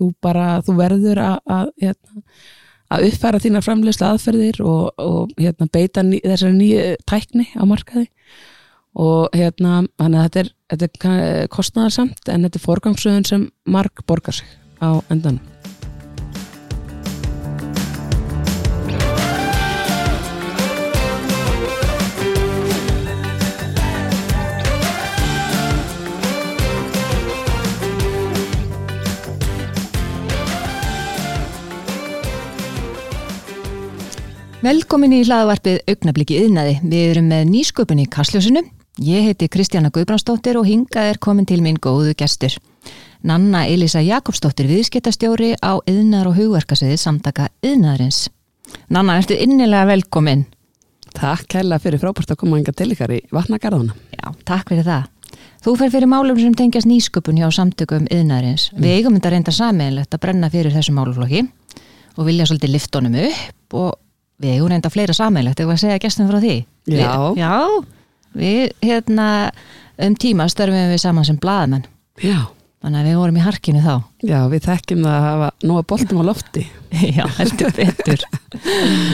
þú bara, þú verður að, að, hérna, að uppfæra þína framleyslu aðferðir og, og hérna, beita ný, þessari nýju tækni á markaði. Og hérna, þannig að þetta er, þetta er kostnæðarsamt en þetta er forgangsröðun sem mark borgar sig á endan Velkomin í hlaðvarpið augnabliki yðnaði. Við erum með nýsköpun í Kastljósinu. Ég heiti Kristjana Guðbrandsdóttir og hingað er komin til mín góðu gestur. Nanna Elisa Jakobsdóttir, viðskiptastjóri á yðnar og hugverkasviði samtaka yðnaðarins. Nanna, ertu innilega velkomin? Takk kærlega fyrir frábært að koma enga til ykkar í vatnagarðuna. Já, takk fyrir það. Þú fer fyrir málum sem tengjast nýsköpun hjá samtökum yðnaðarins. Mm. Við eigum þetta reynda saminlegt að brenna fyrir þessu máluflokki og vilja svolítið liftunum upp og við eigum reynda fleira saminlegt, eða að segja gestum frá því. Já. Við, já, við hérna um tíma störfum við saman sem blaðmenn. Já. Þannig að við vorum í harkinu þá. Já, við þekkjum það að hafa nóga boltum á lofti. Já, heldur betur.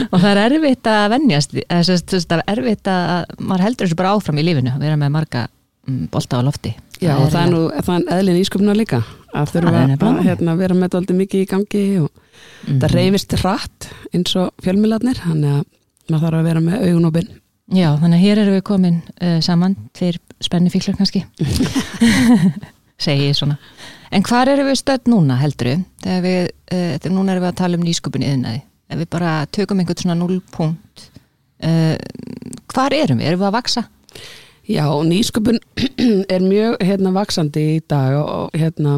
og það er erfitt að vennjast, það er erfitt að, maður heldur þessu bara áfram í lífinu, að vera með marga mm, bolta á lofti. Já, það og það er nú, það er eðlin ísköpuna líka, að þurfa að hérna, vera með alltaf mikið í gangi og mm -hmm. það reyfist hratt eins og fjölmiðlarnir, þannig að maður þarf að vera með augun og byrn. Já, þannig að hér eru við komin uh, saman fyrir spennu fíklar kannski. segi ég svona. En hvað eru við stödd núna heldur við? Þegar við, uh, núna erum við að tala um nýsköpunni yðnaði. Ef við bara tökum einhvern svona nullpunkt, uh, hvað erum við? Erum við að vaksa? Já, nýsköpun er mjög hérna vaksandi í dag og hérna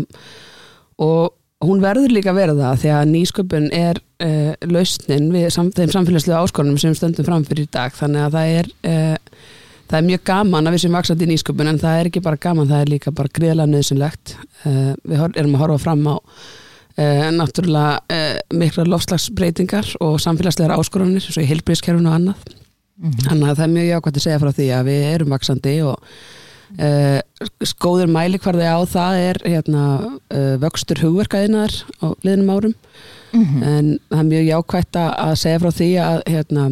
og hún verður líka að vera það því að nýsköpun er uh, lausnin við sam, þeim samfélagslega áskorunum sem stöndum framfyrir í dag. Þannig að það er uh, það er mjög gaman að við sem vaksandi í nýsköpun en það er ekki bara gaman, það er líka bara gríðlega nöðsynlegt uh, við erum að horfa fram á náttúrulega mikla lofslagsbreytingar og samfélagslegar áskorunir eins og í heilbríðskerfunu og annað mm -hmm. þannig að það er mjög jákvæmt að segja frá því að við erum vaksandi og uh, skóður mæli hvar þið á það er hérna, uh, vöxtur hugverkaðinar á liðnum árum mm -hmm. en það er mjög jákvæmt að segja frá því að hérna,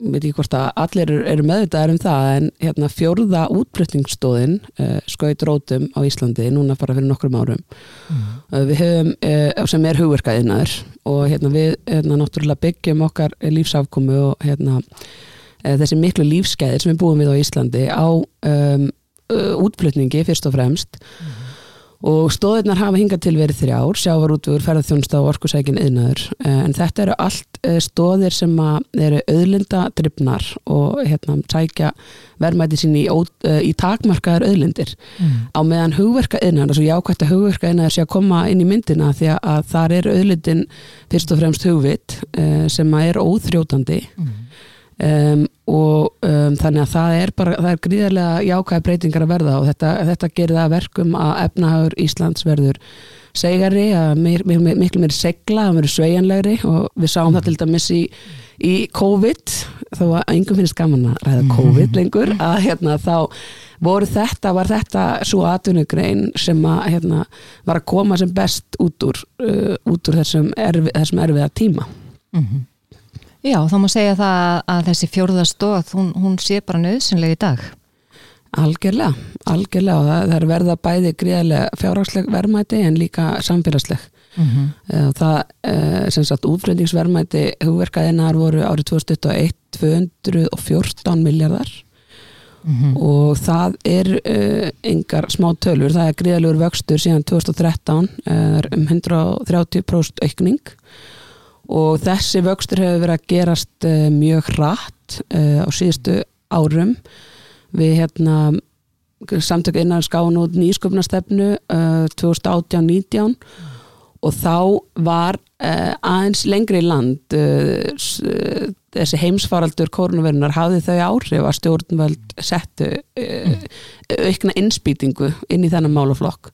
veit ekki hvort að allir eru meðvitaðar um það en hérna, fjórða útbreytningsstóðin uh, skaut rótum á Íslandi núna bara fyrir nokkrum árum mm við höfum sem er hugverkaðinar og hérna, við hérna, náttúrulega byggjum okkar lífsafkomu og hérna þessi miklu lífskeiðir sem við búum við á Íslandi á um, útflutningi fyrst og fremst mm og stóðirnar hafa hingað til verið þrjár, sjávarútvegur, ferðarþjónsta og orkusækin yðnaður en þetta eru allt stóðir sem eru auðlinda drifnar og hérna tækja verðmæti sín í, í takmarkaðar auðlindir mm. á meðan hugverka yðnaður, þess að jákvæmt að hugverka yðnaður sé að koma inn í myndina því að þar er auðlindin fyrst og fremst hugvit sem er óþrjótandi mm. Um, og um, þannig að það er bara, það er gríðarlega jákvæða breytingar að verða og þetta, þetta gerir það verkum að efnahagur Íslands verður segari, að mér, mér, miklu meiri segla, að verður sveianlegri og við sáum það til dæmis í, í COVID, þó að engum finnst gaman að ræða COVID lengur að hérna þá voru þetta var þetta svo atvinnugrein sem að hérna var að koma sem best út úr, uh, út úr þessum, erfi, þessum erfiða tíma mm -hmm. Já, þá má segja það að þessi fjórðastóð, hún, hún sé bara nöðsynlega í dag. Algjörlega, algjörlega og það, það er verða bæði gríðarlega fjárhagsleg verðmæti en líka samfélagsleg. Mm -hmm. Það, eh, sem sagt, útflöðningsverðmæti hugverkaðinnar voru árið 2001 214 miljardar mm -hmm. og það er uh, engar smá tölur, það er gríðarlegur vöxtur síðan 2013, er um 130% aukning og þessi vöxtur hefur verið að gerast uh, mjög hratt uh, á síðustu árum. Við hérna samtök innan skáin út nýsköpnastefnu uh, 2018-19 og þá var aðeins lengri land þessi heimsfaraldur kórnverðunar hafði þau áhrif að stjórnvöld settu aukna innspýtingu inn í þennan málaflokk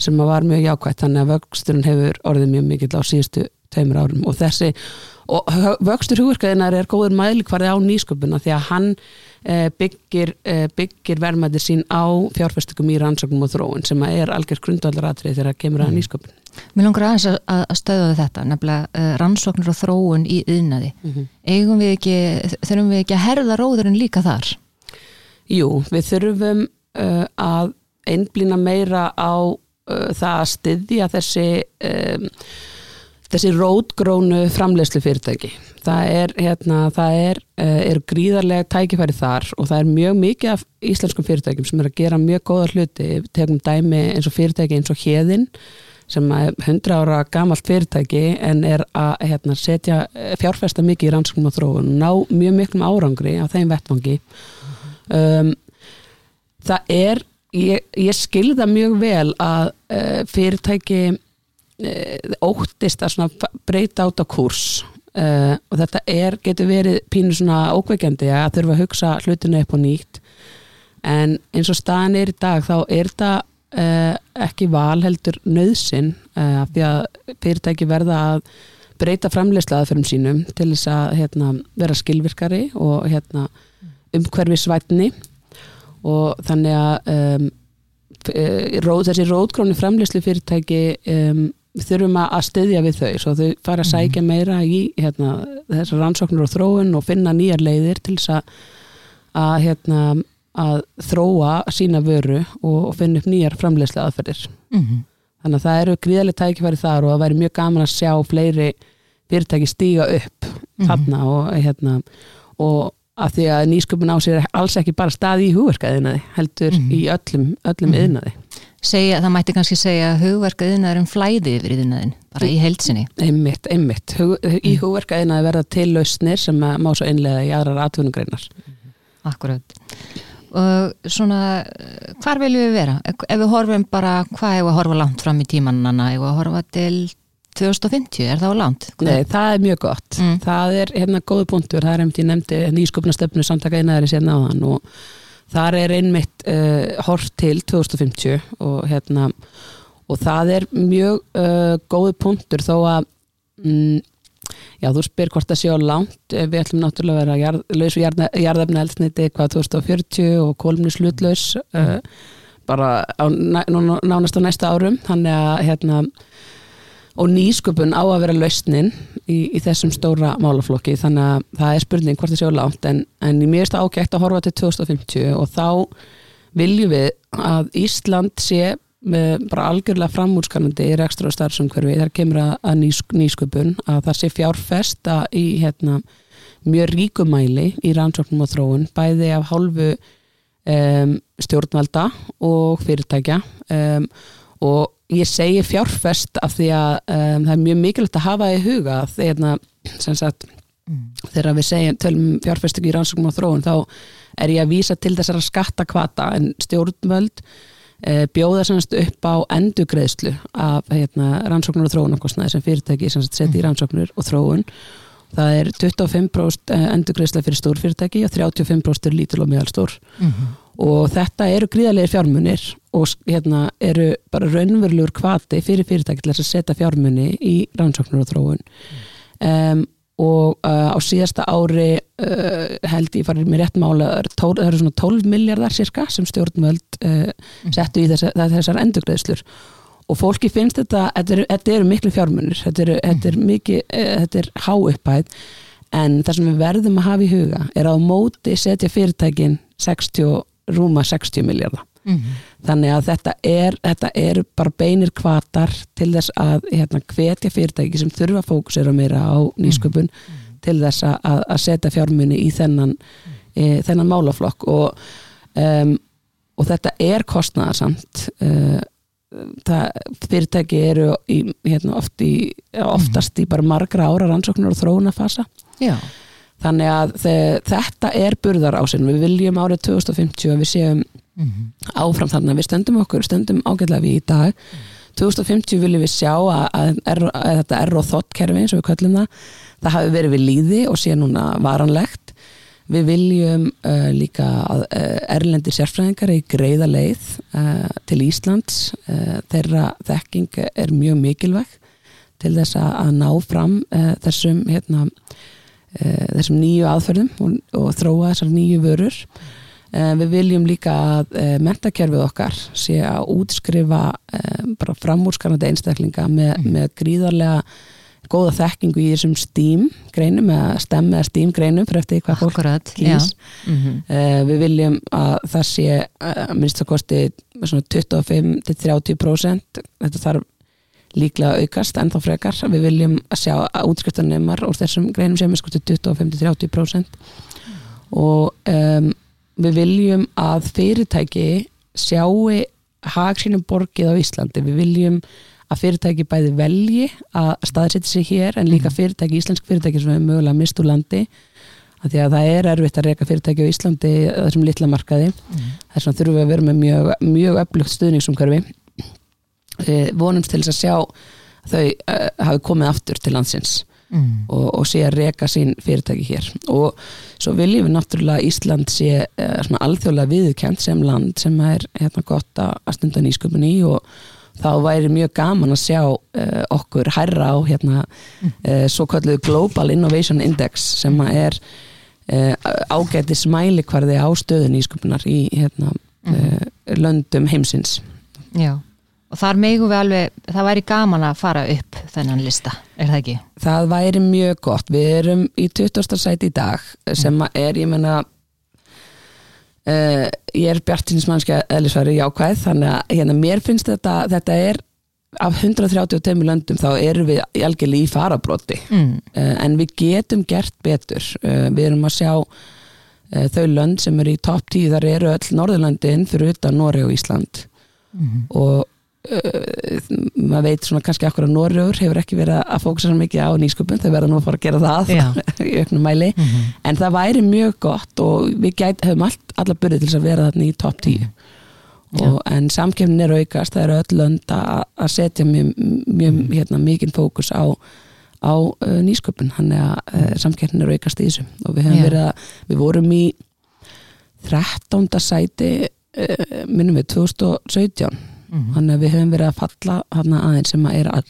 sem var mjög jákvægt þannig að vöxturinn hefur orðið mjög mikill á síðustu tveimur árum og þessi og vöxtur hugverkaðinar er góður mælikvarði á nýsköpuna því að hann eh, byggir, eh, byggir verðmættir sín á fjárfestingum í rannsóknum og þróun sem er algjör grundvallaratrið þegar kemur að nýsköpun Mér langar aðeins að, stöða þetta, nefnilega uh, rannsóknir og þróun í yðnaði. Eigum við ekki, þurfum við ekki að herða róðurinn líka þar? Jú, við þurfum uh, að einblýna meira á uh, það að styðja þessi um, þessi rótgrónu framleiðslu fyrirtæki. Það er, hérna, það er, uh, er gríðarlega tækifæri þar og það er mjög mikið af íslenskum fyrirtækjum sem er að gera mjög góða hluti. Tegum dæmi eins og fyrirtæki eins og Héðinn sem er 100 ára gamalt fyrirtæki en er að hérna, setja eh, fjárfesta mikið í rannsóknum og þróun og ná mjög miklum árangri á þeim vettvangi um, það er ég, ég skilða mjög vel að uh, fyrirtæki óttist að breyta át á kurs. Uh, og þetta er, getur verið pínu svona ókveikjandi að þurfa að hugsa hlutinu upp og nýtt. En eins og staðan er í dag þá er þetta uh, ekki val heldur nöðsin uh, af því að fyrirtæki verða að breyta framleiðslaðaferðum sínum til þess að hérna, vera skilvirkari og hérna, umhverfisvætni og þannig að um, f- eh, róð, þessi rótgrónu framleiðslu fyrirtæki um, við þurfum að styðja við þau. Svo þau fara að sækja meira í hérna, þessar rannsóknir og þróun og finna nýjar leiðir til þess að, að, hérna, að þróa sína vöru og, og finna upp nýjar framleiðslu aðferðir Mm þannig að það eru gríðarlega tækifæri þar og það væri mjög gaman að sjá fleiri fyrirtæki stíga upp þarna og hérna og að því að nýsköpun á sér alls ekki bara staði í hugverkaðinaði heldur í öllum, öllum yðnaði Segja, það mætti kannski segja að hugverka yðnaðurinn flæði yfir yðnaðin, bara í heilsinni. einmitt, einmitt, Hug, í hugverkaðinaði verða til lausnir sem að má svo einlega í aðrar atvinnugreinar Akkurat. Og svona, hvar viljum við vera? Ef við horfum bara, hvað er að horfa langt fram í tímanana? Ef að horfa til 2050, er það á langt? Nei, það er mjög gott. Mm. Það er hérna góðu punktur, það er einmitt ég nefndi nýsköpna stefnu samtaka einaðari sérna á þann og þar er einmitt uh, hort til 2050 og hérna og það er mjög uh, góðu punktur þó að mm, já, þú spyr hvort það sé á langt. Eh, við ætlum náttúrulega að vera jarð, laus og jarðefni eldsneiti hvað 2040 og kólumni slutlaus uh, bara á, ná- nánast á næsta árum. Þannig að hérna og nýsköpun á að vera lausnin í, í þessum stóra málaflokki. Þannig að það er spurning hvort það séu langt en, en mér er það ágætt að horfa til 2050 og þá viljum við að Ísland sé bara algjörlega framúrskanandi í rekstur og starfsumhverfi. Þar kemur að, að nýsk, nýsköpun að það sé fjárfesta í hérna, mjög ríkumæli í rannsóknum og þróun bæði af hálfu um, stjórnvalda og fyrirtækja. Um, og ég segi fjárfest af því að um, það er mjög mikilvægt að hafa í huga þegar sem sagt þegar við segjum tölum um fjárfestingu í rannsóknum og þróun þá er ég að vísa til þessara skattakvata en stjórnvöld e, bjóða semst upp á endugreðslu af hérna, rannsóknur og þróunarkostnaði sem fyrirtæki setja í rannsóknur og þróun. Það er 25% endugreðsla fyrir stór fyrirtæki og 35% fyrir lítil og meðalstór og þetta eru gríðarlegir fjármunir og hérna eru bara raunverulegur kvati fyrir fyrirtæki til þess að setja fjármuni í rannsóknur og þróun. Um, og uh, á síðasta ári uh, held ég farið mér rétt mála það eru svona 12 miljardar cirka sem stjórnvöld uh, settu í þessa, þessar endugreðslur og fólki finnst þetta, þetta eru, þetta eru miklu fjármunir þetta eru, þetta er mikið uh, þetta er háuppæð en það sem við verðum að hafa í huga er að á móti setja fyrirtækin 60, rúma 60 miljardar þannig að þetta er, þetta er bara beinir kvatar til þess að hérna, hvetja fyrirtæki sem þurfa fókusera meira á nýsköpun til þess að, að setja fjármunni í þennan, e, þennan málaflokk. Og, um, og þetta er kostnaðarsamt uh, það, fyrirtæki eru í, hérna, oft í, oftast í bara margra ára rannsóknur og þróunafasa Já, þannig að þe þetta er burðar ásinn, við viljum árið 2050 að við séum áfram þannig að við stöndum okkur, stöndum ágætlega við í dag. 2050 viljum við sjá að, að, að, að þetta er og þottkerfi eins og við köllum það. Það hafi verið við líði og sé núna varanlegt. Við viljum uh, líka að uh, erlendi sérfræðingar í greiða leið uh, til Íslands. Þeirra þekking er mjög mikilvæg til þess að, ná fram þessum, hérna, þessum nýju aðferðum og, og þróa þessar nýju vörur. Uh, við viljum líka að uh, mentakerfið okkar sé að útskrifa uh, bara framúrskarnandi einstaklinga með, með gríðarlega góða þekkingu í þessum STEAM greinum eða STEM eða STEAM greinum fyrir eftir hvað fólk Akkurat, kýs Mhm. uh, við viljum að það sé uh, minnst að kosti svona 25-30% þetta þarf líklega aukast ennþá frekar. Við viljum að sjá að útskriftanemar úr þessum greinum sem er sko til 25-30% og um, við viljum að fyrirtæki sjáu hag sínum borgið á Íslandi. Við viljum að fyrirtæki bæði velji að staðsetja sig hér en líka fyrirtæki, íslensk fyrirtæki sem er mögulega mist úr landi. Því að það er erfitt að reyka fyrirtæki á Íslandi þessum litla markaði. Þess vegna þurfum við að vera með mjög, mjög öflugt stuðningsumhverfi e, vonumst til þess að sjá þau e, hafi komið aftur til landsins Mm. og, og sé að reka sín fyrirtæki hér. Og svo viljum við náttúrulega Ísland sé svona alþjóðlega viðkjönd sem land sem er hérna gott að stunda nýsköpun í og þá væri mjög gaman að sjá uh, okkur hærra á hérna uh, svo kalluðu Global Innovation Index sem er uh, ágætis mælikvarði á stöðun ísköpunar í hérna, uh, löndum heimsins. Já, og þar megum við alveg, það væri gaman að fara upp þennan lista, er það ekki? það væri mjög gott, við erum í 20. sæti í dag sem að er, ég menna uh, ég er bjartinsmannskja eðlisværi jákvæð, þannig að hérna, mér finnst þetta, þetta er af 132 löndum þá erum við algjörlega í farabróti Mm. uh, en við getum gert betur uh, við erum að sjá þau lönd sem eru í topp 10 þar eru öll Norðurlöndin fyrir utan Nóri og Ísland Mhm. og uh, maður veit svona kannski akkur að Nóriður hefur ekki verið að fókusa svo mikið á nýsköpun, þau verða nú að fara að gera það í auknum mæli. Mhm. en það væri mjög gott og við gæt, hefum allt, alla byrðið til þess að vera þarna í topp 10 og, en samkefnin er aukast, það eru öll lönd að setja mjög, mjög hérna, mikinn fókus á, á uh, nýsköpun, hann er að uh, samkefnin er aukast í þessu. Og við höfum Já. verið að við vorum í 13. sæti minnum við 2017 Mhm. þannig að við höfum verið að falla hann aðeins sem að er all,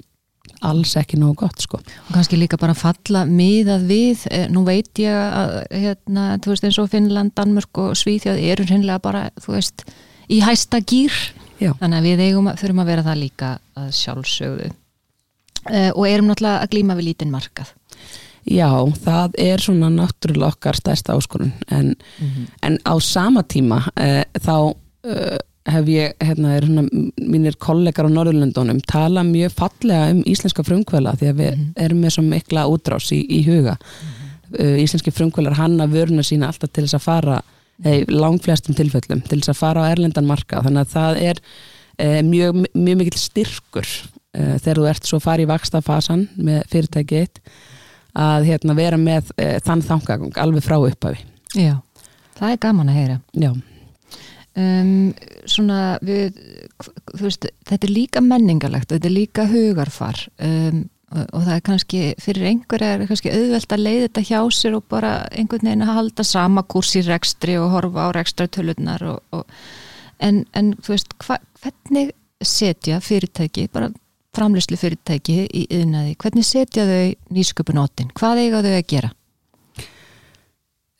alls ekki nógu gott sko. og kannski líka bara falla miðað við, eh, nú veit ég að hérna, þú veist eins og Finnland, Danmörk og Svíþjóð eru hreinlega bara, þú veist í hæsta gýr, Já. þannig að við eigum, þurfum að vera það líka að sjálfsögðu uh, og erum náttúrulega að glíma við lítinn markað Já, það er svona náttúrulega okkar stærsta áskorun en, en á sama tíma uh, þá uh, hef ég, hérna, er svona mínir kollegar á Norðurlöndunum tala mjög fallega um íslenska frumkvöla því að við erum með svo mikla útrás í, í huga. Uh, íslenski frumkvölar hanna vöruna sína alltaf til þess að fara eh, langflestum tilfellum, til þess að fara á erlendan marka, þannig að það er eh, mjög, mjög mikill styrkur eh, þegar þú ert svo farið í vaksta fasan með fyrirtæki eitt að hérna, vera með eh, þann þangagang alveg frá upphafi. Já, það er gaman að heyra. Já, um, svona við, veist, þetta er líka menningarlegt, þetta er líka hugarfar um, og, og það er kannski fyrir einhverja er kannski auðvelt að leiða þetta hjá sér og bara einhvern veginn að halda sama kurs í rekstri og horfa á og, en, en þú veist, hva, hvernig setja fyrirtæki, bara framlýslu fyrirtæki í yðnaði, hvernig setja þau nýsköpunótin, hvað eiga þau að gera?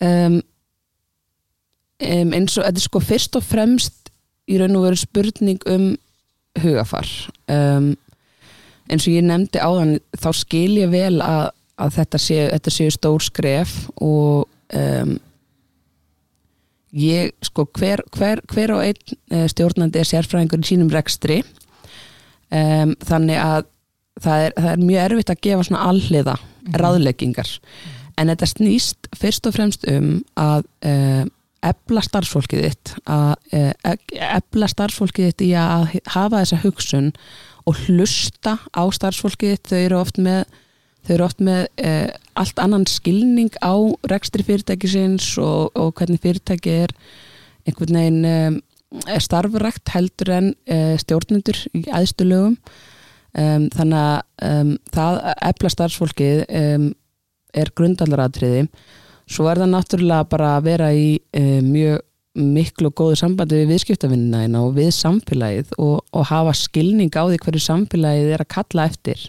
um, um, eins og þetta er sko fyrst og fremst í raun og veru spurning um hugafar. Um, eins og ég nefndi áðan þá skil ég vel að, að þetta séu þetta séu stór skref og um, ég sko hver, hver, hver og einn eh, stjórnandi er sérfræðingur í sínum rekstri. Um, þannig að það er, það er mjög erfitt að gefa svona alliða ráðleggingar. En þetta snýst fyrst og fremst um að uh, ebla starfsfólkið þitt að ebla starfsfólkið þitt í að hafa þessa hugsun og hlusta á starfsfólkið þitt. Þau eru oft með eru oft með uh, allt annan skilning á rekstri fyrirtækisins og, og hvernig fyrirtæki er einhvern veginn um, er starfrækt heldur en uh, stjórnendur í æðstu lögum. Um, þannig að um, það að efla starfsfólkið um, er grundallaratriði svo er það náttúrulega bara að vera í uh, mjög miklu og góðu sambandi við viðskiptavinnina og við samfélagið og, og hafa skilning á því hverju samfélagið er að kalla eftir.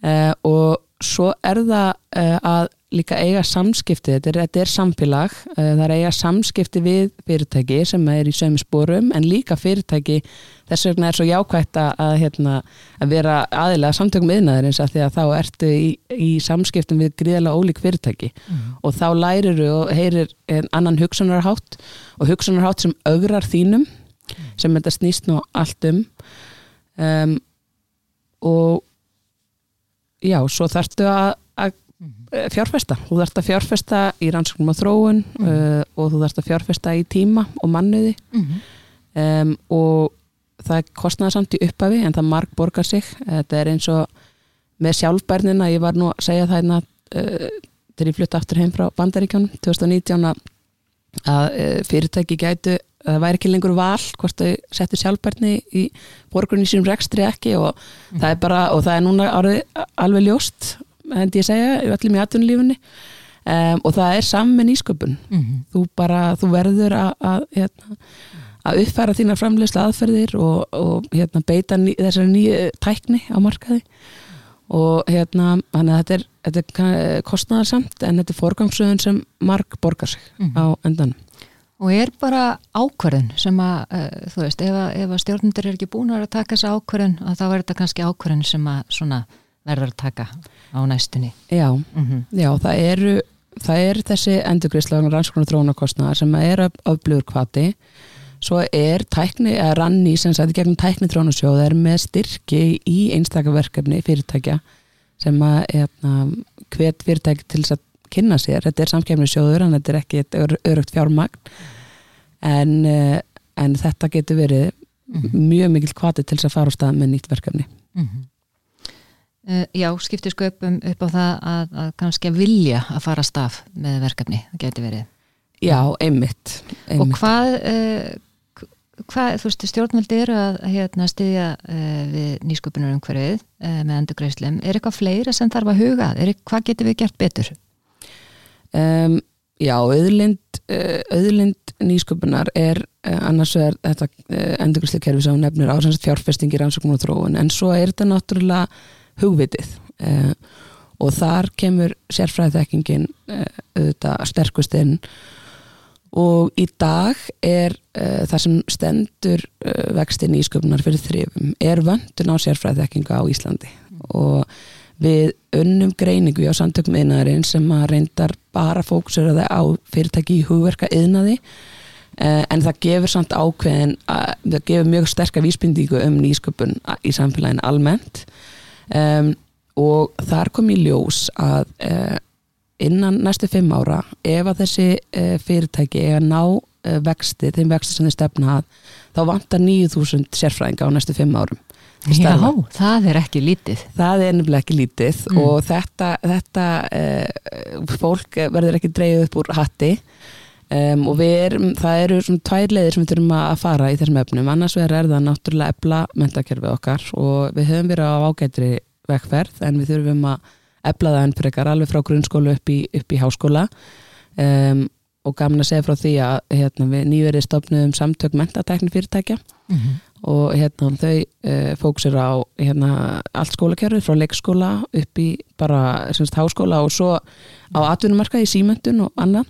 Uh, og svo er það uh, að líka eiga samskipti, þetta er, þetta er samfélag, uh, það er eiga samskipti við fyrirtæki sem er í sömu spórum en líka fyrirtæki þess vegna er svo jákvægt að, hérna, að vera aðilega samtökum yðnaðarins að því að þá ertu í, í samskiptum við gríðalega ólík fyrirtæki mm. og þá lærir og heyrir annan hugsunarhátt og hugsunarhátt sem augrar þínum mm. sem þetta snýst nú allt um um og já, svo þarftu að. Fjárfesta, þú þarfst að fjárfesta í rannsóknum og þróun mm -hmm. uh, og þú þarfst að fjárfesta í tíma og manniði mm -hmm. um, og það kostnaði samt í uppafi en það mark borgar sig þetta er eins og með sjálfbærnina ég var nú að segja það hérna uh, þegar ég flytti aftur heim frá Bandaríkjónum 2019 að, uh, fyrirtæki gætu það væri ekki lengur val hvort þau settu sjálfbærni í borgrunni sínum rekstri ekki og mm. það bara, og það er núna alveg ljóst, hendi ég segja öllum í atvinnulífunni um, og það er saman ísköpun mm -hmm. þú bara, þú verður að að, hérna, að uppfæra þína framlegsla aðferðir og, og hérna, beita ný, þessari nýju tækni á markaði og hérna, þannig að þetta er, þetta er kostnæðarsamt en þetta er forgangsöðun sem mark borgar sig mm -hmm. á endanum Og er bara ákvarðin sem að, uh, þú veist, ef að, að stjórnundur er ekki búin að taka þessa ákvarðin að þá er þetta kannski ákvarðin sem að verður að taka á næstunni. Já, mm -hmm. já það eru það er þessi endurgriðslagun rannsóknar þróunarkostnaðar sem er öflugur kvati svo er tækni, eða ranni sem sæti gegnum tækni þróunarsjóð er með styrki í einstakaverkefni fyrirtækja sem að hérna, hvert fyrirtæki til þess að kynna sér, þetta er samkefnisjóður en þetta er ekki örugt fjármagn en, eh, en þetta getur verið -hmm. mjög mikil kvati til þess að fara á stað með nýtt verkefni mm -hmm. Uh, Já, skiptir sköpum upp á það að, að kannski að vilja að fara að stað með verkefni, það getur verið Já, einmitt, einmitt. Og hvað uh, hvað, þú veist, stjórnvaldi eru að hérna, styðja uh, við nýsköpunar umhverfið með endurgreislum, er eitthvað fleira sem þarf að huga, er, hvað getur við gert betur? Um, já, auðlind, uh, auðlind nýsköpunar er uh, annars vegar þetta uh, endurkvæmslega kerfi sem nefnir ásans fjárfestingir, ansóknum og þróun en svo er þetta náttúrulega hugvitið. Uh, og þar kemur sérfræðithekkingin uh, auðvitað sterkustinn og í dag er uh, það sem stendur vextin nýsköpunar fyrir þrifum er vöndun á sérfræðithekkinga á Íslandi. Og við unnum greiningu á samtökum yðnaðarinn sem að reyndar bara fókusur á fyrirtæki í hugverka yðnaði eh, en það gefur samt ákveðin að, það gefur mjög sterkar vísbindíku um nýsköpun í samfélagin almennt um, og þar kom í ljós að uh, innan næstu fimm ára ef að þessi uh, fyrirtæki er að ná uh, vexti, þeim vexti sem þið stefna að þá vantar 9000 sérfræðinga á næstu fimm árum Já, það er ekki lítið. Það er nefnilega ekki lítið mm. og þetta, þetta fólk verður ekki dreyið upp úr hatti um, og erum, það eru svona tvær leiðir sem við þurfum að fara í þessum öfnum. Annars verður er það náttúrulega ebla mentakerfið okkar og við höfum verið á ágætri vekkferð en við þurfum að ebla það enn frekar alveg frá grunnskólu upp í, upp í háskóla. Um, og gaman að segja frá því að hérna, við nýverið stopnum samtök mentatekni fyrirtækja mm -hmm og hérna þau uh, fókusir á hérna allt skólakerfið frá leikskóla upp í bara semst háskóla og svo á atvinnumarka í símöntun og annað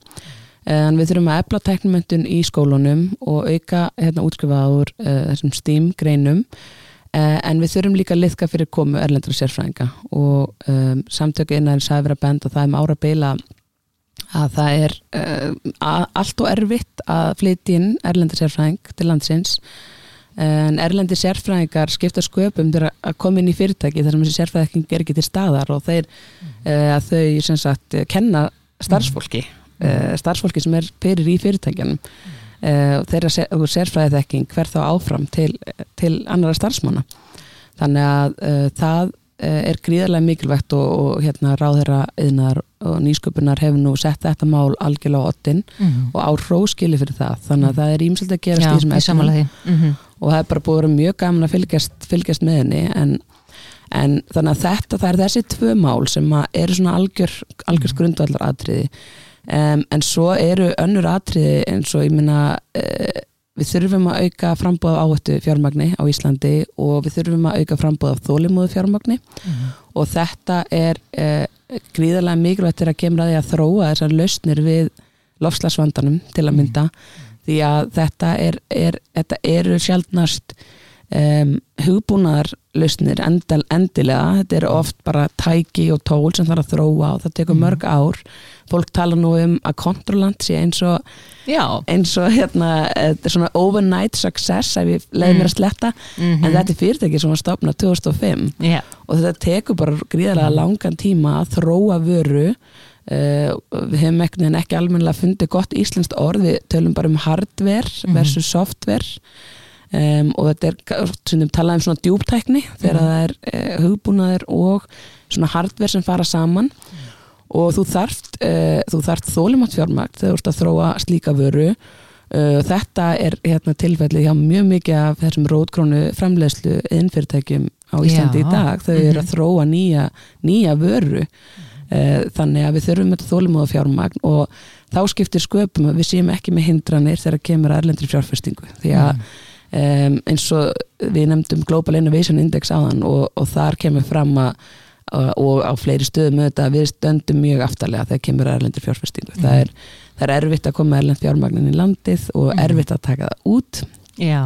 en við þurfum að efla teknumöntun í skólunum og auka hérna útskrifaður uh, þessum STEAM greinum uh, en við þurfum líka að liðka fyrir komu erlendra sérfræðinga og um, samtökuinn er sæfra bend og það er með ára beila að það er allt og erfitt að flytja inn erlendra sérfræðing til landsins en erlendi sérfræðingar skipta sköpum til að koma inn í fyrirtæki þar sem þessi sérfræðing er ekki til staðar og þeir, mm. uh, þau sagt kenna starfsfólki mm. Uh, starfsfólki sem er fyrir í fyrirtækjanum uh, þeirra sérfræðiþekking hver þá áfram til, til annara starfsmána þannig að það er gríðarlega mikilvægt og, og hérna ráðherra yðnar og nýsköpunar hefur nú sett þetta mál algjörlega á ottin mm. og á róskili fyrir það. Þannig að mm. það er ímsöld að gerast Já, í þessum efnum. og það er bara vera mjög gaman að fylgjast, fylgjast með henni. En, en þannig að þetta, það er þessi tvö mál sem eru svona algjör, algjörst mm. grundvallar atriði um, en svo eru önnur atriði eins og ég minna uh, við þurfum að auka frambóð áhættu fjármagni á Íslandi og við þurfum að auka frambóð af þólimóðu fjármagni. Og þetta er uh, gríðarlega mikilvægt til að kemur að því að þróa þessar lausnir við lofslagsvandanum til að mynda. Því að þetta er, er þetta eru sjálfnast um, hugbúnaðar lausnir endal, endilega, þetta eru oft bara tæki og tól sem þarf að þróa og það tekur mörg ár fólk tala nú um að kontrollant sé eins og Já, eins og hérna, er svona overnight success ef ég leiði mér að sletta. Mhm. en þetta er fyrirtæki sem var stopnað 2005 já, og þetta tekur bara gríðarlega langan tíma að þróa vöru. Uh, við hefum ekki, ekki almennilega fundið gott íslenskt orð, við tölum bara um hardware versus software. Um, og þetta er sem talað um svona djúptækni þegar það er uh, hugbúnaður og svona hardware sem fara saman og þú þarft uh, þarft þólimátt fjármagt þegar þú ert að þróa slíka vöru. Uh, þetta er hérna tilfelli hjá mjög mikið af þessum rótkrónu framleiðslu innfyrirtækjum á Íslandi Já. í dag. Þau eru að þróa nýja, nýja vöru. Uh, þannig að við þurfum þetta þólimóða fjármagn og þá skiptir sköpum að við séum ekki með hindranir þegar kemur að erlendri fjárfestingu. Því að um, eins og við nefndum Global Innovation Index áðan og, og þar kemur fram að- og á fleiri stöðum auðvitað að við stöndum mjög aftarlega þegar kemur erlendur fjárfestingu. Það, er, það er erfitt að koma erlend fjármagnin í landið og erfitt að taka það út. Já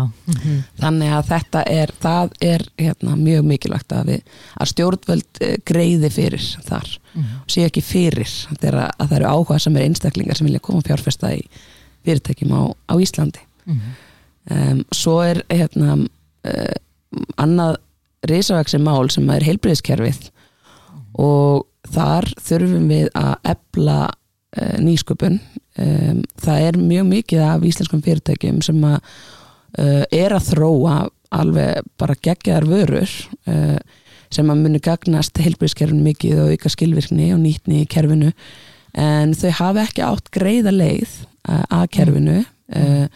þannig að þetta er það er hérna, mjög mikilvægt að, við, að stjórnvöld eh, greiði fyrir þar. Og sé ekki fyrir að, að það eru áhuga sem er einstaklingar sem vilja koma að fjárfesta í fyrirtækjum á, á Íslandi. Um, svo er hérna uh, annað risavæksi mál sem er heilbriðiskerfið og þar þurfum við að ebla uh, nýsköpun. Um, það er mjög mikið af íslenskum fyrirtækjum sem að uh, er að þróa alveg bara geggjaðar vörur uh, sem að muni gagnast heilbriðiskerfinu mikið og auka skilvirkni og nýtni í kerfinu. En þau hafa ekki átt greiða leið að kerfinu. Uh,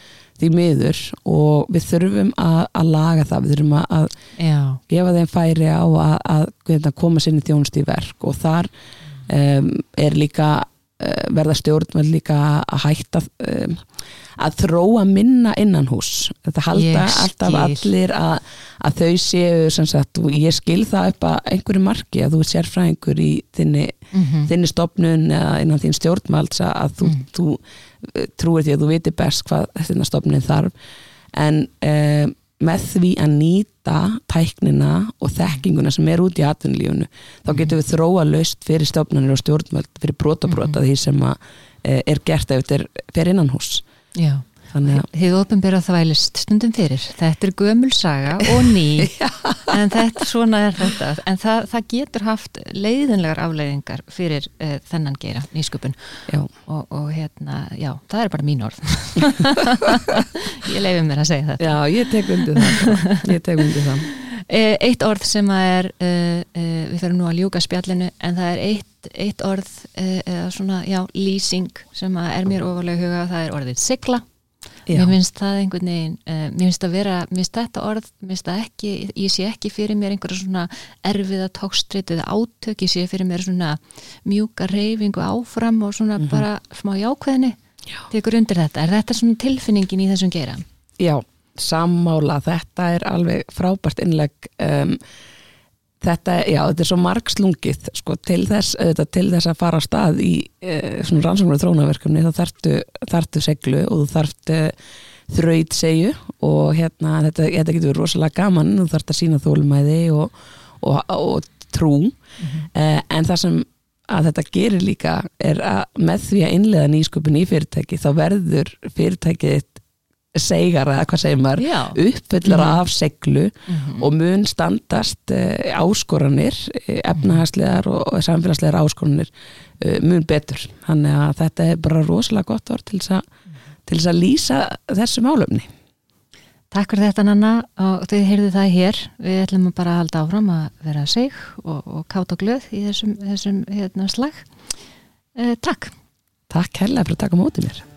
því miður og við þurfum að, að laga það, við þurfum að, Já, gefa þeim færi á að, að, að koma sinni þjónust í verk. Og þar um, er líka uh, verða stjórnveld líka að hætta um, að þróa minna innan hús þetta halda alltaf allir að, að þau séu sagt, og ég skil það upp að einhverju marki að þú er sérfræðingur í þinni, Mhm. þinni stopnun eða innan þín stjórnvalds að- þú, þú eh, trúir því að þú viti best hvað þetta stopnin þarf. En um, með því að nýta tæknina og þekkinguna sem er út í atvinnulífunu þá getum við þróa laust fyrir stofnanir og stjórnvöld fyrir brotabrota því sem að, e, er gert ef þetta er fyrir innan hús já Þið opinbera þvælist stundum fyrir. Þetta er gömul saga og ný, en þetta, svona er þetta. En það, það getur haft leiðinlegar afleiðingar fyrir uh, þennan geira, nýsköpun. já, Og, og hérna, já, það er bara mín orð. Ég leifi mér að segja þetta. já, ég tek undir það ég tek undir það Eh, Eitt orð sem að er, uh, uh, við þurfum nú að ljúka spjallinu, en það er eitt, eitt orð, eða svona, já, lýsing sem að er mér ofalega huga, það er orðið sigla. Já, Mér finnst það einhvern veginn, uh, mér finnst að vera, mér finnst þetta orð, mér finnst það ekki, ég sé ekki fyrir mér einhverja svona erfiða tókstrit eða átök, ég sé fyrir mér svona mjúka reyfingu áfram og svona bara smá jákveðni. Já. tekur undir þetta. Er þetta svona tilfinningin í þessum geira? já, sammála þetta er alveg frábært innlegg um, þetta, já, þetta er svo margslungið sko, til þess, auðvitað, til þess að fara á stað í svona rannsóknar þrónaverkefni þá þarftu, þarftu seglu og þú þarftu þraut segju og hérna, þetta, þetta getur verið rosalega gaman, þú þarft að sína þólumæði og, og, og trú. Uh, en það sem að þetta gerir líka er að með því að innlega nýsköpun í fyrirtæki þá verður fyrirtækið segar eða hvað segir maður Já. uppfyllar af seglu og mun standast uh, áskoranir uh, efnahagslegar og, og samfélagslegar áskoranir uh, mun betur þannig að þetta er bara rosalega gott orð til þess að, til þess að lýsa þessu málumni Takk fyrir þetta Nanna og þið heyrðu það hér. Við ætlum bara að halda áfram að vera seg og, og káta og glöð í þessum, þessum hérna, slag. Eh, takk. Takk hella fyrir að taka á móti mér